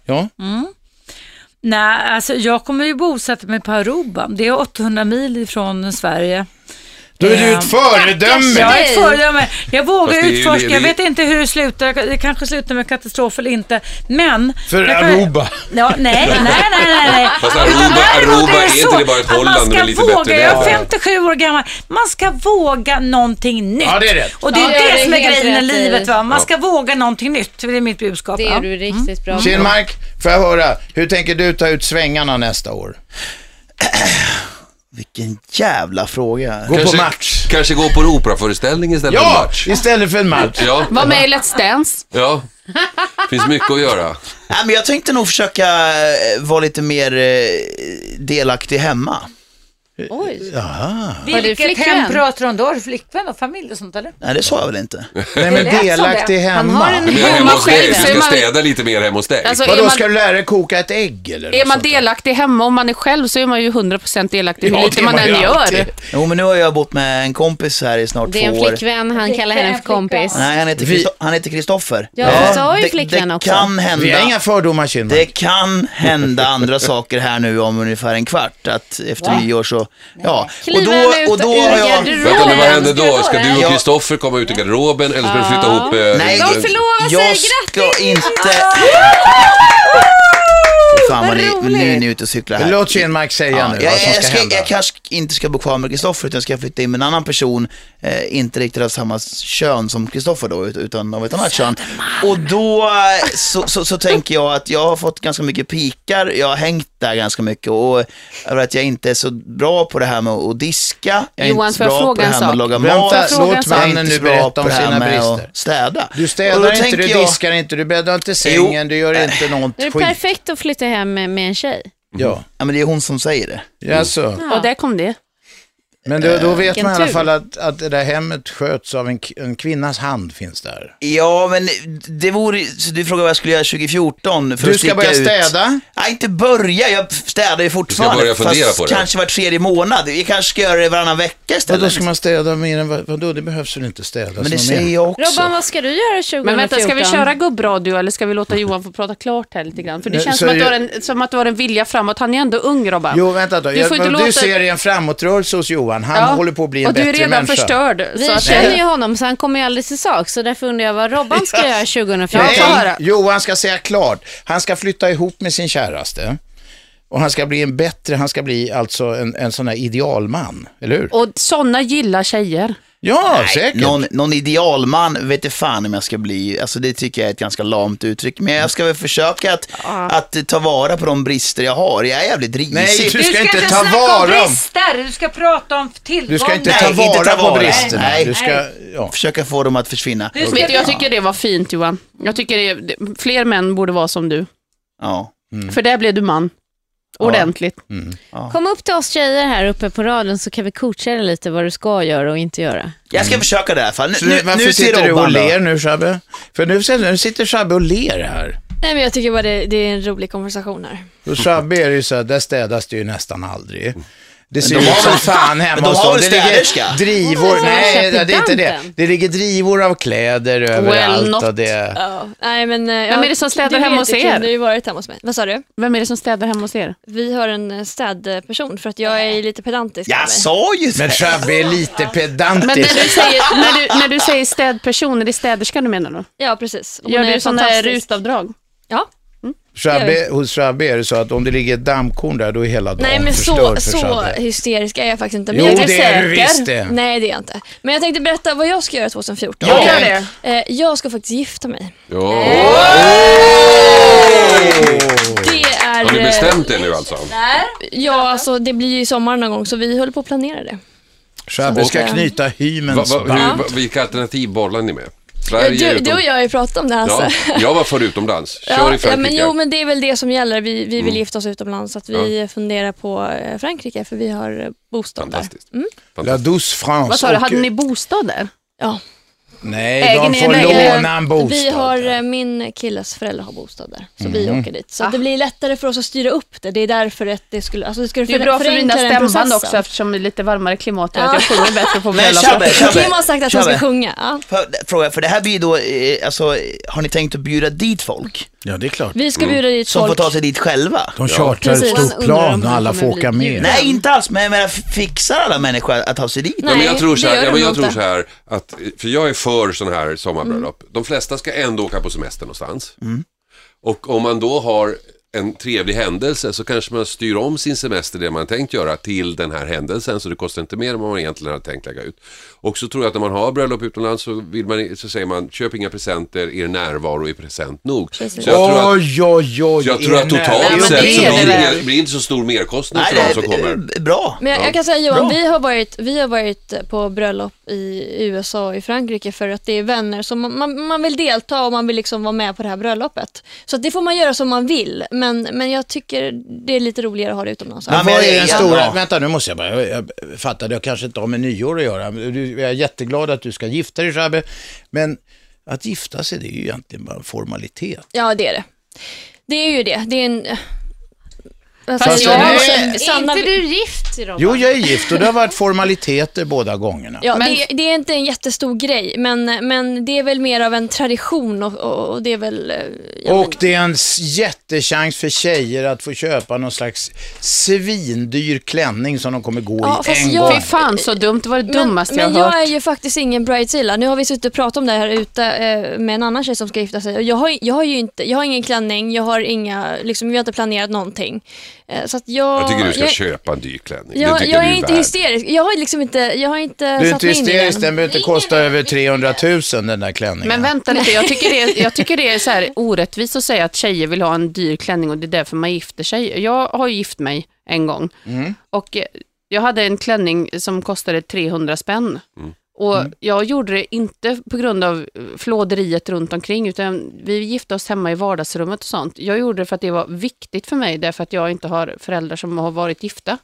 Ja, Nej, alltså jag kommer ju bosätta mig på Aruba. Det är 800 mil ifrån Sverige. Då är du Ehm, ett föredöme. Jag är ett föredöme. Jag vågar utforska. Jag vet inte hur det slutar. Det kanske slutar med katastrof eller inte. Men... För kan- Aruba. Ja, nej, nej, nej, nej. nej. Fast Aruba- Aruba är inte det bara ett Holland man ska med lite våga, bättre Jag är väder? 57 år gammal. Man ska våga någonting nytt. Ja, det är rätt. Och det är Ja, det det är som är grejen i livet. Va? Man ska våga någonting nytt. Det är mitt budskap. Det ja. är du riktigt bra. Kinmark, får jag höra, hur tänker du ta ut svängarna nästa år? Vilken jävla fråga. Gå på match. Kanske gå på en operaföreställning istället för en Ja, match. istället för en match. Ja, Var med i Let's Dance. ja. finns mycket att göra. Nej, men jag tänkte nog försöka eh, vara lite mer eh, delaktig hemma. Oj. Jaha. Du Vilket hem pratar du om då? Har du flickvän och familj och sånt eller? Nej, det sa jag väl inte. Nej men delaktig det. Han hemma. har en Om hemma man hos dig, själv du så är ska man- städa lite mer hemma hos dig. Alltså, är Vadå, man, ska du lära dig koka ett ägg eller? är något man sånt där? delaktig hemma, om man är själv, så är man ju 100% delaktig hur Ja, lite det är man man än ju gör. Jo, men nu har jag bott med en kompis här i snart Det är två en år. flickvän, han kallar Det är henne en för kompis. Nej, han heter, Vi- Christo- han heter Kristoffer. Ja, du har ju det, flickvän det också. kan hända. Vi har inga fördomar Det Kinmark. kan hända andra saker här nu om ungefär en kvart. Att efter nyår så, ja. Och då, och då ur har jag... Vänta nu, vad händer då? Ska du och. Kristoffer komma ut i garderoben eller ska du flytta ihop? eh, Nej, De förlovar sig, jag ska inte... Fan vad ni, nu är ni ute och cyklar här. Låt Kinmark säga Ja, nu jag, vad som jag, ska ska, hända. jag kanske inte ska bo kvar med Kristoffer utan ska flytta in med en annan person, eh, inte riktigt av samma kön som Kristoffer då, ut- utan av ett annat kön. Och då eh, så, så, så tänker jag att jag har fått ganska mycket pikar, jag har hängt där ganska mycket och över att jag inte är så bra på det här med att diska, jag är Johan, inte så bra på det här med att laga mat. Låt mannen inte nu så bra berätta på om det här sina med att brister. städa. Du Och då städar inte, du jag- diskar inte, du bäddar inte sängen, du gör inte något Det är skit. perfekt att flytta hem med, med en tjej. Ja, Ja, men det är hon som säger det. alltså. Och där kom det. Men då, då vet Vilken man i alla fall att, att det där hemmet sköts av en, k- en kvinnas hand finns där. Ja, men det vore, så du frågar vad jag skulle göra 2014 för Du att ska sticka börja ut. städa? Nej, inte börja. Jag städar ju fortfarande. börja fundera fast på det. kanske var tredje månad. Jag kanske ska göra det varannan vecka istället. ska man städa mer än vad, vadå? Det behövs väl inte städas Men det säger jag också. Robban, vad ska du göra 2014? Men vänta, ska vi köra gubbradio eller ska vi låta Johan få prata klart här lite grann? För det Eh, känns så som att, du har en, som att du har en vilja framåt. Han är ändå ung, Robban. Jo, vänta då. Du Jag, får inte vad du låta- ser i en framåtrörelse hos Johan. Han Ja, håller på att bli en Och du bättre är redan människa. förstörd. Vi så att, känner ju honom så han kommer ju aldrig till sak. Så därför undrar jag vad Robban ska göra 2014. Ja, få höra. Johan ska säga klart. Han ska flytta ihop med sin käraste. Och han ska bli en bättre, han ska bli alltså en, en sån här idealman, eller hur? och sådana gillar tjejer. Ja, säkert. Någon, någon idealman vet inte fan om jag ska bli. Alltså det tycker jag är ett ganska lamt uttryck. Men jag ska väl försöka att, att ta vara på de brister jag har. Jag är jävligt risig. Nej, du Du ska ska inte inte ta vara om... brister, du ska prata om tillgångar. Du ska inte Nej, ta inte vara ta på vara. bristerna. Nej. Du ska, ja. Försöka få dem att försvinna. Du ska- Vet du, jag tycker det var fint, Johan. Jag tycker det, fler män borde vara som du. Ja. För där blev du man. Ordentligt. Kom upp till oss tjejer här uppe på radion så kan vi coacha dig lite vad du ska göra och inte göra. Jag ska försöka det i alla fall. Nu, Så nu, nu, varför nu sitter du och ler nu, Shabbe? För nu, nu sitter Shabbe och ler här. Nej, men jag tycker bara det, det är en rolig konversation här. Och Shabbe är det ju så här, där städas det ju nästan aldrig. Det ser de ut som fan hemma men de hos har dem. väl Det ligger drivor, Ja, nej det är inte det. Det ligger drivor av kläder överallt not. och det... Ja, nej, men, eh, Vem ja, är det som städar hemma hos er? Du har ju varit hemma hos mig. Vad sa du? Vem är det som städar hemma hos er? Vi har en eh, städperson för att jag är lite pedantisk. Jag sa ju Men det. Shabbe är lite Men när pedantisk. du säger, när du, när du säger städperson, är det städerska du menar då? Ja, precis. Hon Gör är du sådana här rutavdrag? Ja, Shabbe, hos Shabbe är det så att om det ligger ett dammkorn där, då är hela dagen Nej men så, för så hysterisk är jag faktiskt inte. Men Jo, jag är det är du visst det. Nej det är jag inte. Men jag tänkte berätta vad jag ska göra 2014. Ja. Gör det. Eh, jag ska faktiskt gifta mig. Ja. Det är... Har ni eh, bestämt det nu alltså? Ja, alltså det blir ju i sommar någon gång så vi håller på att planera det. Shabbe ska knyta hymens va, band. hur, va, vilka alternativ bollar ni med? Sverige, Du, utom... du och jag har ju pratat om det här. Ja, så. jag var för utomlands. Kör Ja, i ja, Frankrike. men jo, men det är väl det som gäller. Vi, vi vill Mm. gifta oss utomlands, så att vi funderar på eh, Frankrike, för vi har eh, bostad där. Fantastiskt. Mm. La Fantastiskt. Douce France. Vad sa du, hade ni bostad där? Ja. Nej, Äger de får en egen- låna en bostad. Vi har, eh, min killes föräldrar har bostad där, så vi Mhm. åker dit. Så att det blir lättare för oss att styra upp det. Det är därför att det skulle, alltså det skulle Det är bra för den stämband också eftersom det är lite varmare klimat och Ja. att jag sjunger bättre på Men bröllop. Shabbe, Shabbe, Kim har sagt att han ska sjunga. Ja. För, fråga, för det här blir då, eh, alltså, har ni tänkt att bjuda dit folk? Ja, det är klart. Vi ska bjuda dit Som får folk. ta sig dit själva? De chartrar ett stort plan och alla får åka med. Nej, inte alls, men jag menar, fixar alla människor att ta sig dit? Ja, men jag tror så här, jag nog tror så här att, för jag är för sådana här sommarbröllop. Mm. De flesta ska ändå åka på semester någonstans. Och om man då har en trevlig händelse så kanske man styr om sin semester, det man tänkt göra, till den här händelsen så det kostar inte mer än vad man egentligen hade tänkt lägga ut. Och så tror jag att när man har bröllop utomlands så, vill man, så säger man, köp inga presenter, er närvaro är present nog. Så jag Precis. tror att, Oj, oj, oj. jag tror att totalt men sett det så det blir det, blir inte så stor merkostnad Nej, för de som kommer. bra. Men jag, Ja. jag kan säga Johan, Bra. vi har, varit, vi har varit på bröllop i USA och i Frankrike för att det är vänner som man, man, man vill delta och man vill liksom vara med på det här bröllopet. Så att det får man göra som man vill, men, men jag tycker det är lite roligare att ha det utomlands. Men vad är jag- den stora, ja. vänta nu måste jag bara, jag fattar det kanske inte har med nyår att göra. Jag är jätteglad att du ska gifta dig Shabbe, men att gifta sig det är ju egentligen bara en formalitet. Ja, det är det. Det är ju det. Det är en... Alltså, Fast jag-. Är Sanna- inte du gift Robban? Jo, jag är gift och det har varit formaliteter båda gångerna. Ja, Men- det, det är inte en jättestor grej, men, men det är väl mer av en tradition och, och, det är väl... eh, ja, Och det är en jättechans för tjejer att få köpa någon slags svindyr klänning som de kommer gå Ja, i fast en jag- gång. Fy fan så dumt, det var det Men, dummaste jag men har jag hört. är ju faktiskt ingen bridezilla. Nu har vi suttit och pratat om det här ute eh, med en annan tjej som ska gifta sig. Jag har, jag har ju inte, jag har ingen klänning, jag har inga, liksom, vi har inte planerat någonting. Eh, så att jag... Jag tycker du ska jag, köpa en dyr klänning. Jag, jag är är inte värd. hysterisk. Jag har liksom inte, jag har inte Du är inte hysterisk, den behöver inte kosta över 300 000 den där klänningen. Men vänta lite, jag tycker det är, jag tycker det är så här orättvist att säga att tjejer vill ha en dyr klänning och det är därför man gifter sig. Jag har ju gift mig en gång Mm. och eh, jag hade en klänning som kostade 300 spänn. Och jag gjorde det inte på grund av eh, flåderiet runt omkring utan vi gifte oss hemma i vardagsrummet och sånt. Jag gjorde det för att det var viktigt för mig därför att jag inte har föräldrar som har varit gifta.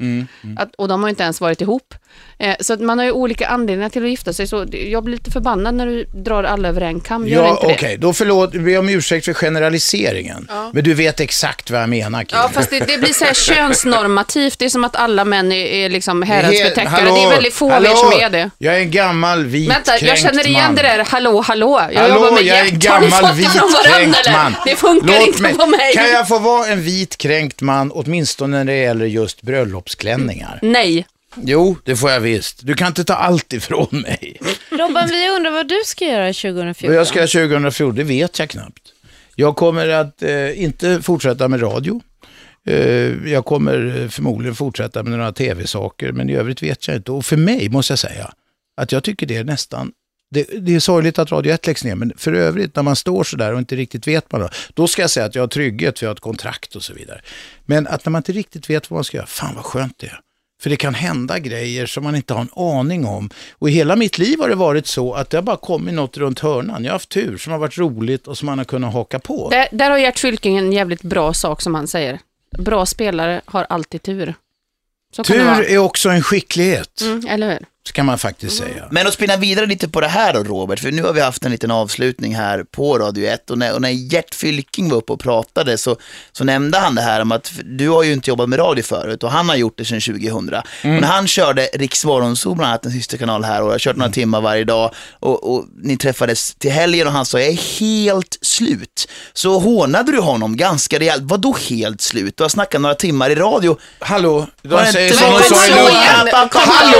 Mm. Att, och de har inte ens varit ihop. Eh, så man har ju olika anledningar till att gifta sig. Så jag blir lite förbannad när du drar alla över en kam. Gör Ja, okej, då förlåt, jag om ursäkt för generaliseringen. Men du vet exakt vad jag menar, Kim. Ja, fast det, det blir så här könsnormativt. Det är som att alla män är, är liksom häradsbetäckare. Det är väldigt få av er som är det. Jag är en gammal vit Vänta, jag känner igen man. det där hallå, hallå. Jag Hallå, jobbar med jag är en gammal vit kränkt eller? man. Det funkar Låt inte mig, på mig. Kan jag få vara en vit kränkt man, åtminstone när det gäller just bröllopsklänningar? Nej. Jo, det får jag visst. Du kan inte ta allt ifrån mig. Robban, vi undrar vad du ska göra 2014. Vad jag ska göra 2014, det vet jag knappt. Jag kommer att eh, inte fortsätta med radio. Eh, jag kommer eh, förmodligen fortsätta med några tv-saker, men i övrigt vet jag inte. Och för mig måste jag säga att jag tycker det är nästan det, det är sorgligt att Radio 1 läggs ner, men för övrigt när man står så där och inte riktigt vet vad man har, då ska jag säga att jag har trygghet för jag har ett kontrakt och så vidare. Men att när man inte riktigt vet vad man ska göra, fan vad skönt det är. För det kan hända grejer som man inte har en aning om. Och i hela mitt liv har det varit så att det har bara kommit något runt hörnan. Jag har haft tur som har varit roligt och som man har kunnat haka på. Där, där har Gert Fylking en jävligt bra sak som han säger. Bra spelare har alltid tur. Tur är också en skicklighet, Mm, eller hur? Så kan man faktiskt säga. Men att spinna vidare lite på det här då Robert, för nu har vi haft en liten avslutning här på Radio 1 och när, och när Gert Fylking var uppe och pratade så, så nämnde han det här om att du har ju inte jobbat med radio förut och han har gjort det sedan 2000. Och när han körde Riks Morgonzoo, bland annat en systerkanal här och har kört några timmar varje dag och, och ni träffades till helgen och han sa jag är helt slut. Så hånade du honom ganska rejält. Vadå helt slut? Du har snackat några timmar i radio. Hallå, de säger som de sa i jävla- Hallå,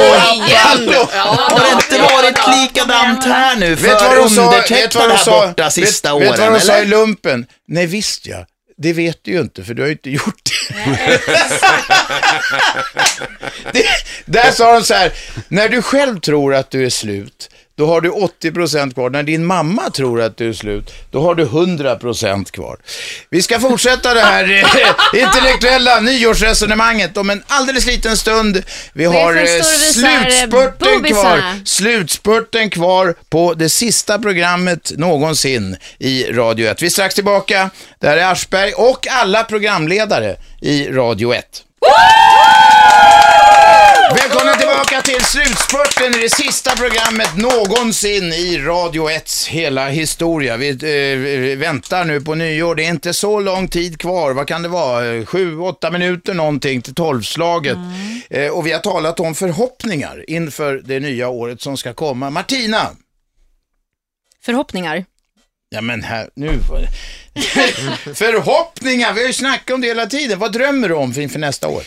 hallå, Har det inte varit likadant här nu för Vet vad de sa? Vet du undertecknad vad de här sa? borta sista vet, åren? Vet du vad de sa i eller? lumpen? Nej visst ja. Det vet du ju inte för du har ju inte gjort det. det. Där sa de så här, när du själv tror att du är slut, då har du 80% kvar. När din mamma tror att du är slut, då har du 100% kvar. Vi ska fortsätta det här eh, intellektuella nyårsresonemanget om en alldeles liten stund. Vi har eh, slutspurten bobisarna. kvar. Slutspurten kvar på det sista programmet någonsin i Radio 1. Vi är strax tillbaka. Det här är Aschberg och alla programledare i Radio 1. Välkomna tillbaka till slutspurten i det sista programmet någonsin i Radio 1s hela historia. Vi eh, väntar nu på nyår. Det är inte så lång tid kvar. Vad kan det vara? Sju, åtta minuter någonting till tolvslaget. Eh, och vi har talat om förhoppningar inför det nya året som ska komma. Martina! Förhoppningar. Ja men här, nu var det... Förhoppningar! Vi har ju snackat om det hela tiden. Vad drömmer du om för inför nästa år?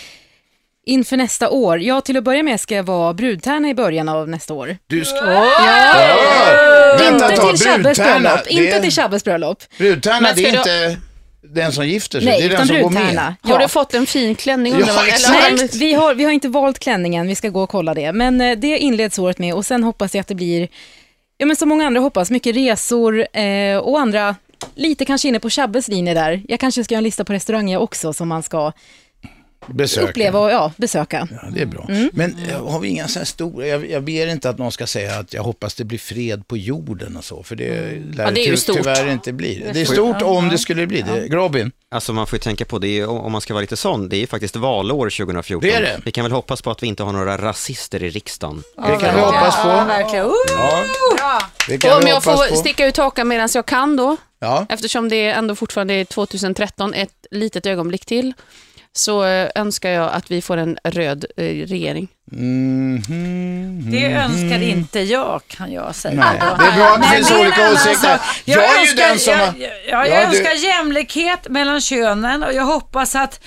Inför nästa år. Ja, till att börja med ska jag vara brudtärna i början av nästa år. Du ska... Ja. Vänta ett Inte tag, till Chabbes bröllop. det Inte till Chabbes bröllop. Brudtärna, det är ska inte den som gifter sig, Nej, det är den som går med. Har Ja. du fått en fin klänning? Ja, Nej, vi har, vi har inte valt klänningen, vi ska gå och kolla det. Men eh, det inleds året med och sen hoppas jag att det blir, ja men som många andra hoppas, mycket resor eh, och andra, lite kanske inne på Chabbes linje där. Jag kanske ska göra en lista på restauranger också som man ska Besöka. uppleva och ja, besöka. Ja, det är bra. Mm. Men eh, har vi inga så här stora, jag, jag ber inte att någon ska säga att jag hoppas det blir fred på jorden och så, för det lär Ja, det är ju stort. tyvärr inte bli. Det är stort om det skulle bli det. Robin? Alltså man får ju tänka på det, om man ska vara lite sån, det är ju faktiskt valår 2014. Det är det. Vi kan väl hoppas på att vi inte har några rasister i riksdagen. Det kan vi hoppas Ja, på. verkligen. Uh, Ja, det kan Och om jag får på. sticka ut hakan medan jag kan då, Ja. eftersom det ändå fortfarande är 2013, ett litet ögonblick till, så eh, önskar jag att vi får en röd eh, regering. Mhm. Det önskar inte jag, kan jag säga. Nej, det är bra att det finns olika åsikter. sak. Jag är ju önskar, den som jag, jag, jag Ja, du- önskar jämlikhet mellan könen och jag hoppas att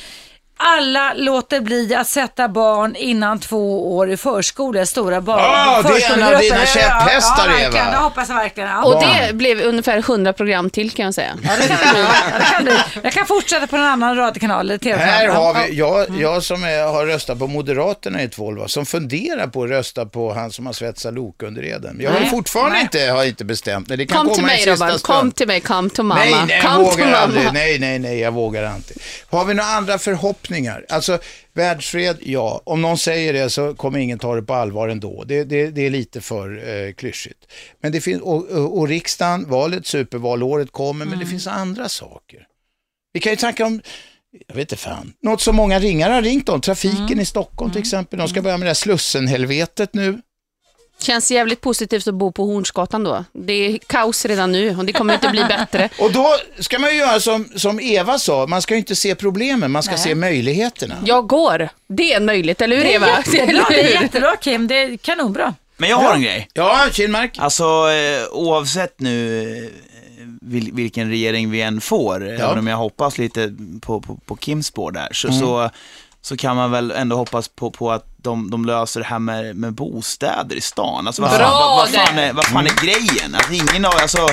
alla låter bli att sätta barn innan två år i förskola, stora barn. Ah, det är en av dina Ja, käpphästar, ja. Eva. Det hoppas jag verkligen. Ja. Och det blev ungefär 100 program till kan jag säga. Ja, det kan det bli. Ja, det kan bli. Jag kan fortsätta på en annan radiokanal eller. Här har Ja. vi, jag, jag som är, har röstat på Moderaterna i två år, som funderar på att rösta på han som har svetsat lok under eden. Jag har Nej. fortfarande inte, har inte bestämt mig. Det kan Kom komma till mig Robban, kom till mig, kom till mamma. Nej, nej, jag kom till vågar mamma. aldrig. Nej, nej, nej, jag vågar inte. Har vi några andra förhoppningar? Alltså, världsfred, ja. Om någon säger det så kommer ingen ta det på allvar ändå. Det, det, det är lite för eh, klyschigt. Men det finns, och, och, riksdagen, valet, supervalåret kommer, men det finns andra saker. Vi kan ju tanka om, jag vet inte fan, något som många ringare har ringt om, trafiken i Stockholm till exempel. De ska börja med det här Slussenhelvetet nu. Känns jävligt positivt att bo på Hornsgatan då. Det är kaos redan nu och det kommer inte bli bättre. Och då ska man ju göra som, som Eva sa, man ska ju inte se problemen, man ska se möjligheterna. Jag går. Det är en möjlighet, eller hur Det är Eva? jättebra, det är jättebra Kim. Det är kanonbra. Men jag har en grej. Ja, Kinmark. Alltså eh, oavsett nu eh, vil, vilken regering vi än får, även om jag hoppas lite på, på, på Kims spår där, så, så, så kan man väl ändå hoppas på, på att de, de löser det här med, med bostäder i stan. Alltså vad fan, Bra vad, vad fan, är, vad fan är grejen? Alltså, ingen av, alltså,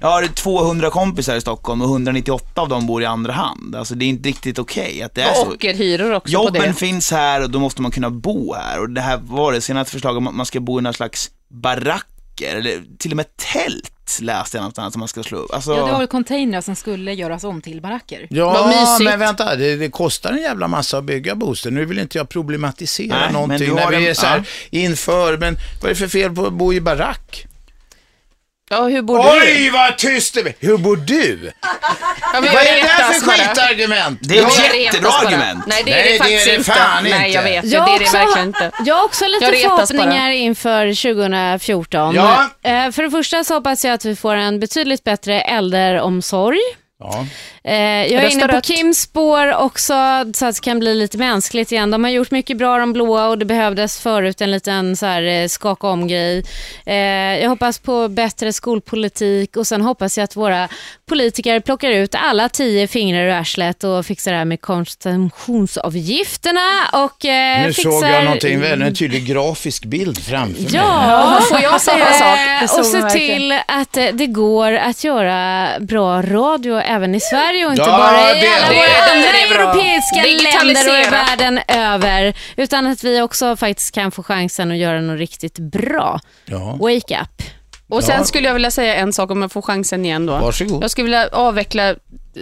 jag har 200 kompisar i Stockholm och 198 av dem bor i andra hand. Alltså det är inte riktigt okej att det är så. Ockerhyror också på Jobben det. finns här och då måste man kunna bo här. Och det här var det senaste förslaget om att man ska bo i någon slags baracker, eller till och med tält läste jag någonstans som man ska slå upp. Alltså, Ja, det var väl containrar som skulle göras om till baracker. Ja, men vänta, det, det kostar en jävla massa att bygga bostäder. Nu vill inte jag problematisera Nej, men någonting när vi en- är så här inför, men vad är det för fel på att bo i barack? Ja, hur bor du? Oj, vad tyst det är. Hur bor du? Ja, Vad är det där för bara. skitargument? Det är ett jättebra argument. Nej, det är Nej, det det är faktiskt det inte. fan Nej, jag inte. vet. Jag det är också- det verkligen inte. Jag har också lite förhoppningar inför 2014. Ja. Eh, För det första så hoppas jag att vi får en betydligt bättre äldreomsorg. Ja. Eh, jag är Rösta inne på. Kims spår också, så att det kan bli lite mänskligt igen. De har gjort mycket bra de blåa och det behövdes förut en liten så här, eh, skaka om-grej. Eh, jag hoppas på bättre skolpolitik och sen hoppas jag att våra politiker plockar ut alla tio fingrar ur arslet och fixar det här med konsumtionsavgifterna och eh, Nu fixar... såg jag någonting, väldigt en tydlig grafisk bild framför mig. Ja, Får jag säga en sak? Eh, och se till att eh, det går att göra bra radio även i Sverige och inte Ja, bara i det- alla det- våra det andra europeiska länder och i världen över. Utan att vi också faktiskt kan få chansen att göra något riktigt bra. Ja. Wake up. Och sen Ja. skulle jag vilja säga en sak om jag får chansen igen då. Varsågod. Jag skulle vilja avveckla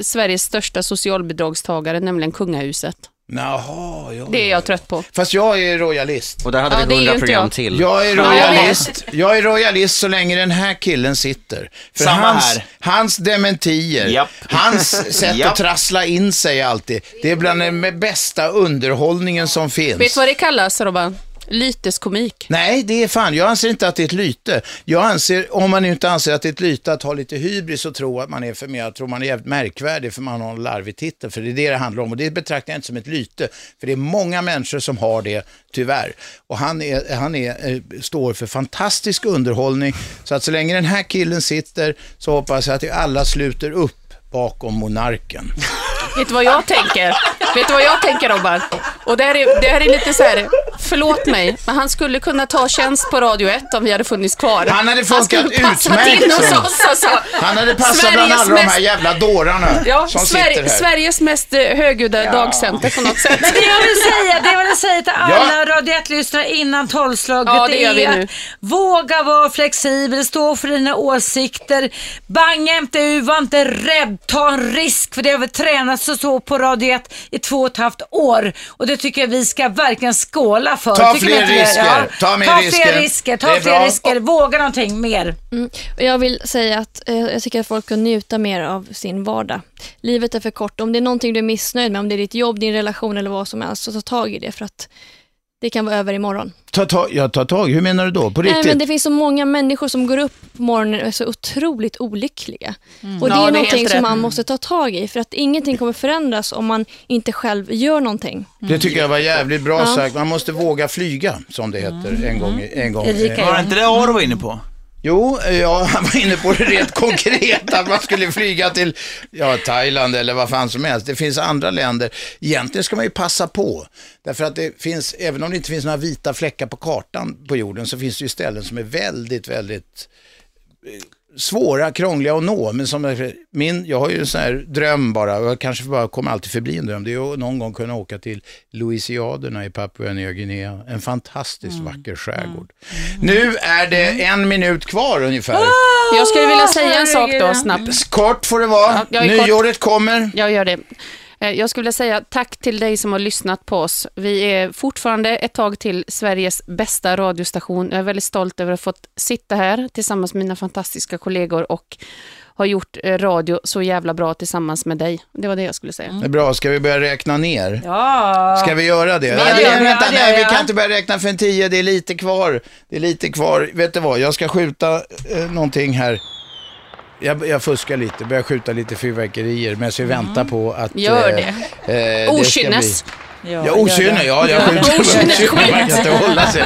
Sveriges största socialbidragstagare, nämligen kungahuset. Jaha, ja. Det är jag trött på. Fast jag är royalist. Och där hade Ja, det vi är ju 100 inte program jag. till. Jag är royalist. Jag är royalist så länge den här killen sitter. För Samma hans, här. hans dementier, Japp. hans sätt Japp. att trassla in sig alltid, det är bland den bästa underhållningen som finns. Vet du vad det kallas, Robban? Lyteskomik. Nej, det är fan, jag anser inte att det är ett lyte. Jag anser, om man inte anser att det är ett lyte att ha lite hybris och tro att man är för mer, jag tror man är jävligt märkvärdig för man har en larvig titel, för det är det det handlar om. Och det betraktar jag inte som ett lyte, för det är många människor som har det, tyvärr. Och han, är, han är, eh, står för fantastisk underhållning, så att så länge den här killen sitter så hoppas jag att alla sluter upp bakom monarken. Vet du vad jag tänker? Vet du vad jag tänker Robban? Och det här, är, det här är lite så här, förlåt mig, men han skulle kunna ta tjänst på Radio 1 om vi hade funnits kvar. Han hade funkat passa utmärkt in hos som- oss alltså. Han hade passat bland Sveriges alla de här mest- jävla dårarna Ja, som Sverige, sitter här. Sveriges mest eh, högljudda dagcenter på något sätt. Men det jag vill säga, det jag vill säga till alla Radio 1-lyssnare innan tolvslaget Ja, det vi är nu. att våga vara flexibel, stå för dina åsikter, banga inte ur, var inte rädd, ta en risk för det har vi tränat så, så på Radio 1 i två och ett halvt år och det tycker jag vi ska verkligen skåla för. Ta Tycker fler risker. Ta mer ta risker. fler risker, ta fler bra. risker, våga någonting mer. Mm. Jag vill säga att eh, jag tycker att folk kan njuta mer av sin vardag. Livet är för kort. Om det är någonting du är missnöjd med, om det är ditt jobb, din relation eller vad som helst, så ta tag i det för att det kan vara över imorgon. Ta tag, ja, ta tag, hur menar du då? På Nej, riktigt? men det finns så många människor som går upp på morgonen och är så otroligt olyckliga. Och det Ja, det är är någonting som man måste ta tag i för att ingenting kommer förändras om man inte själv gör någonting. Det tycker jag var jävligt bra Ja. sagt. Man måste våga flyga, som det heter, en gång. i- En gång. Var det inte det Aro var inne på? Jo, ja, han var inne på det rent konkret, att man skulle flyga till ja, Thailand eller vad fan som helst. Det finns andra länder. Egentligen ska man ju passa på. Därför att det finns, även om det inte finns några vita fläckar på kartan på jorden, så finns det ju ställen som är väldigt, väldigt eh, svåra, krångliga att nå. Men som min, jag har ju en sån här dröm bara, och jag kanske bara kommer alltid förbli en dröm, det är att någon gång kunna åka till Louisiaderna i Papua Nya Guinea. En fantastiskt vacker skärgård. Nu är det en minut kvar ungefär. Jag skulle vilja säga en sak då snabbt. Kort får det vara. Ja, kort. Nyåret kommer. Jag gör det. Eh, Jag skulle vilja säga tack till dig som har lyssnat på oss. Vi är fortfarande ett tag till Sveriges bästa radiostation. Jag är väldigt stolt över att ha fått sitta här tillsammans med mina fantastiska kollegor och har gjort eh, radio så jävla bra tillsammans med dig. Det var det jag skulle säga. Det är bra, ska vi börja räkna ner? Ja. Ska vi göra det? Ja, nej, det gör vi. vänta, nej, vi kan inte börja räkna för en tio, det är lite kvar. Det är lite kvar. Vet du vad, jag ska skjuta eh, någonting här. Jag, jag fuskar lite, börjar skjuta lite fyrverkerier medan vi väntar på att... Gör eh, det. eh, ska Okynnes. bli- Ja, okynne, ja. Jag skjuter. Man kan inte hålla sig.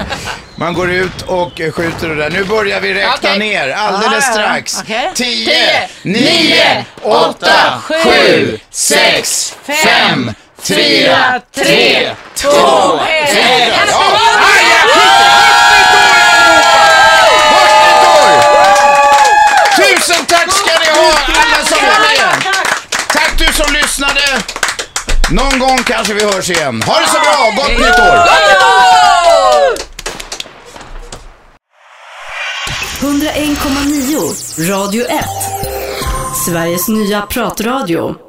Man går ut och eh, skjuter det där. Nu börjar vi räkna Okej. ner alldeles Ja, ja, ja. strax. Okej. 10, Tio, 9, 8, 7, 6, 5, 4, 3, 2, 1. Ja, aj, jag skjuter! Gott nytt år! Gott nytt år! Tusen tack ska ni ha, alla som var med. Tack du som lyssnade. Någon gång kanske vi hörs igen. Ha det så bra, gott nytt år! 101,9 Radio 1. Sveriges nya pratradio.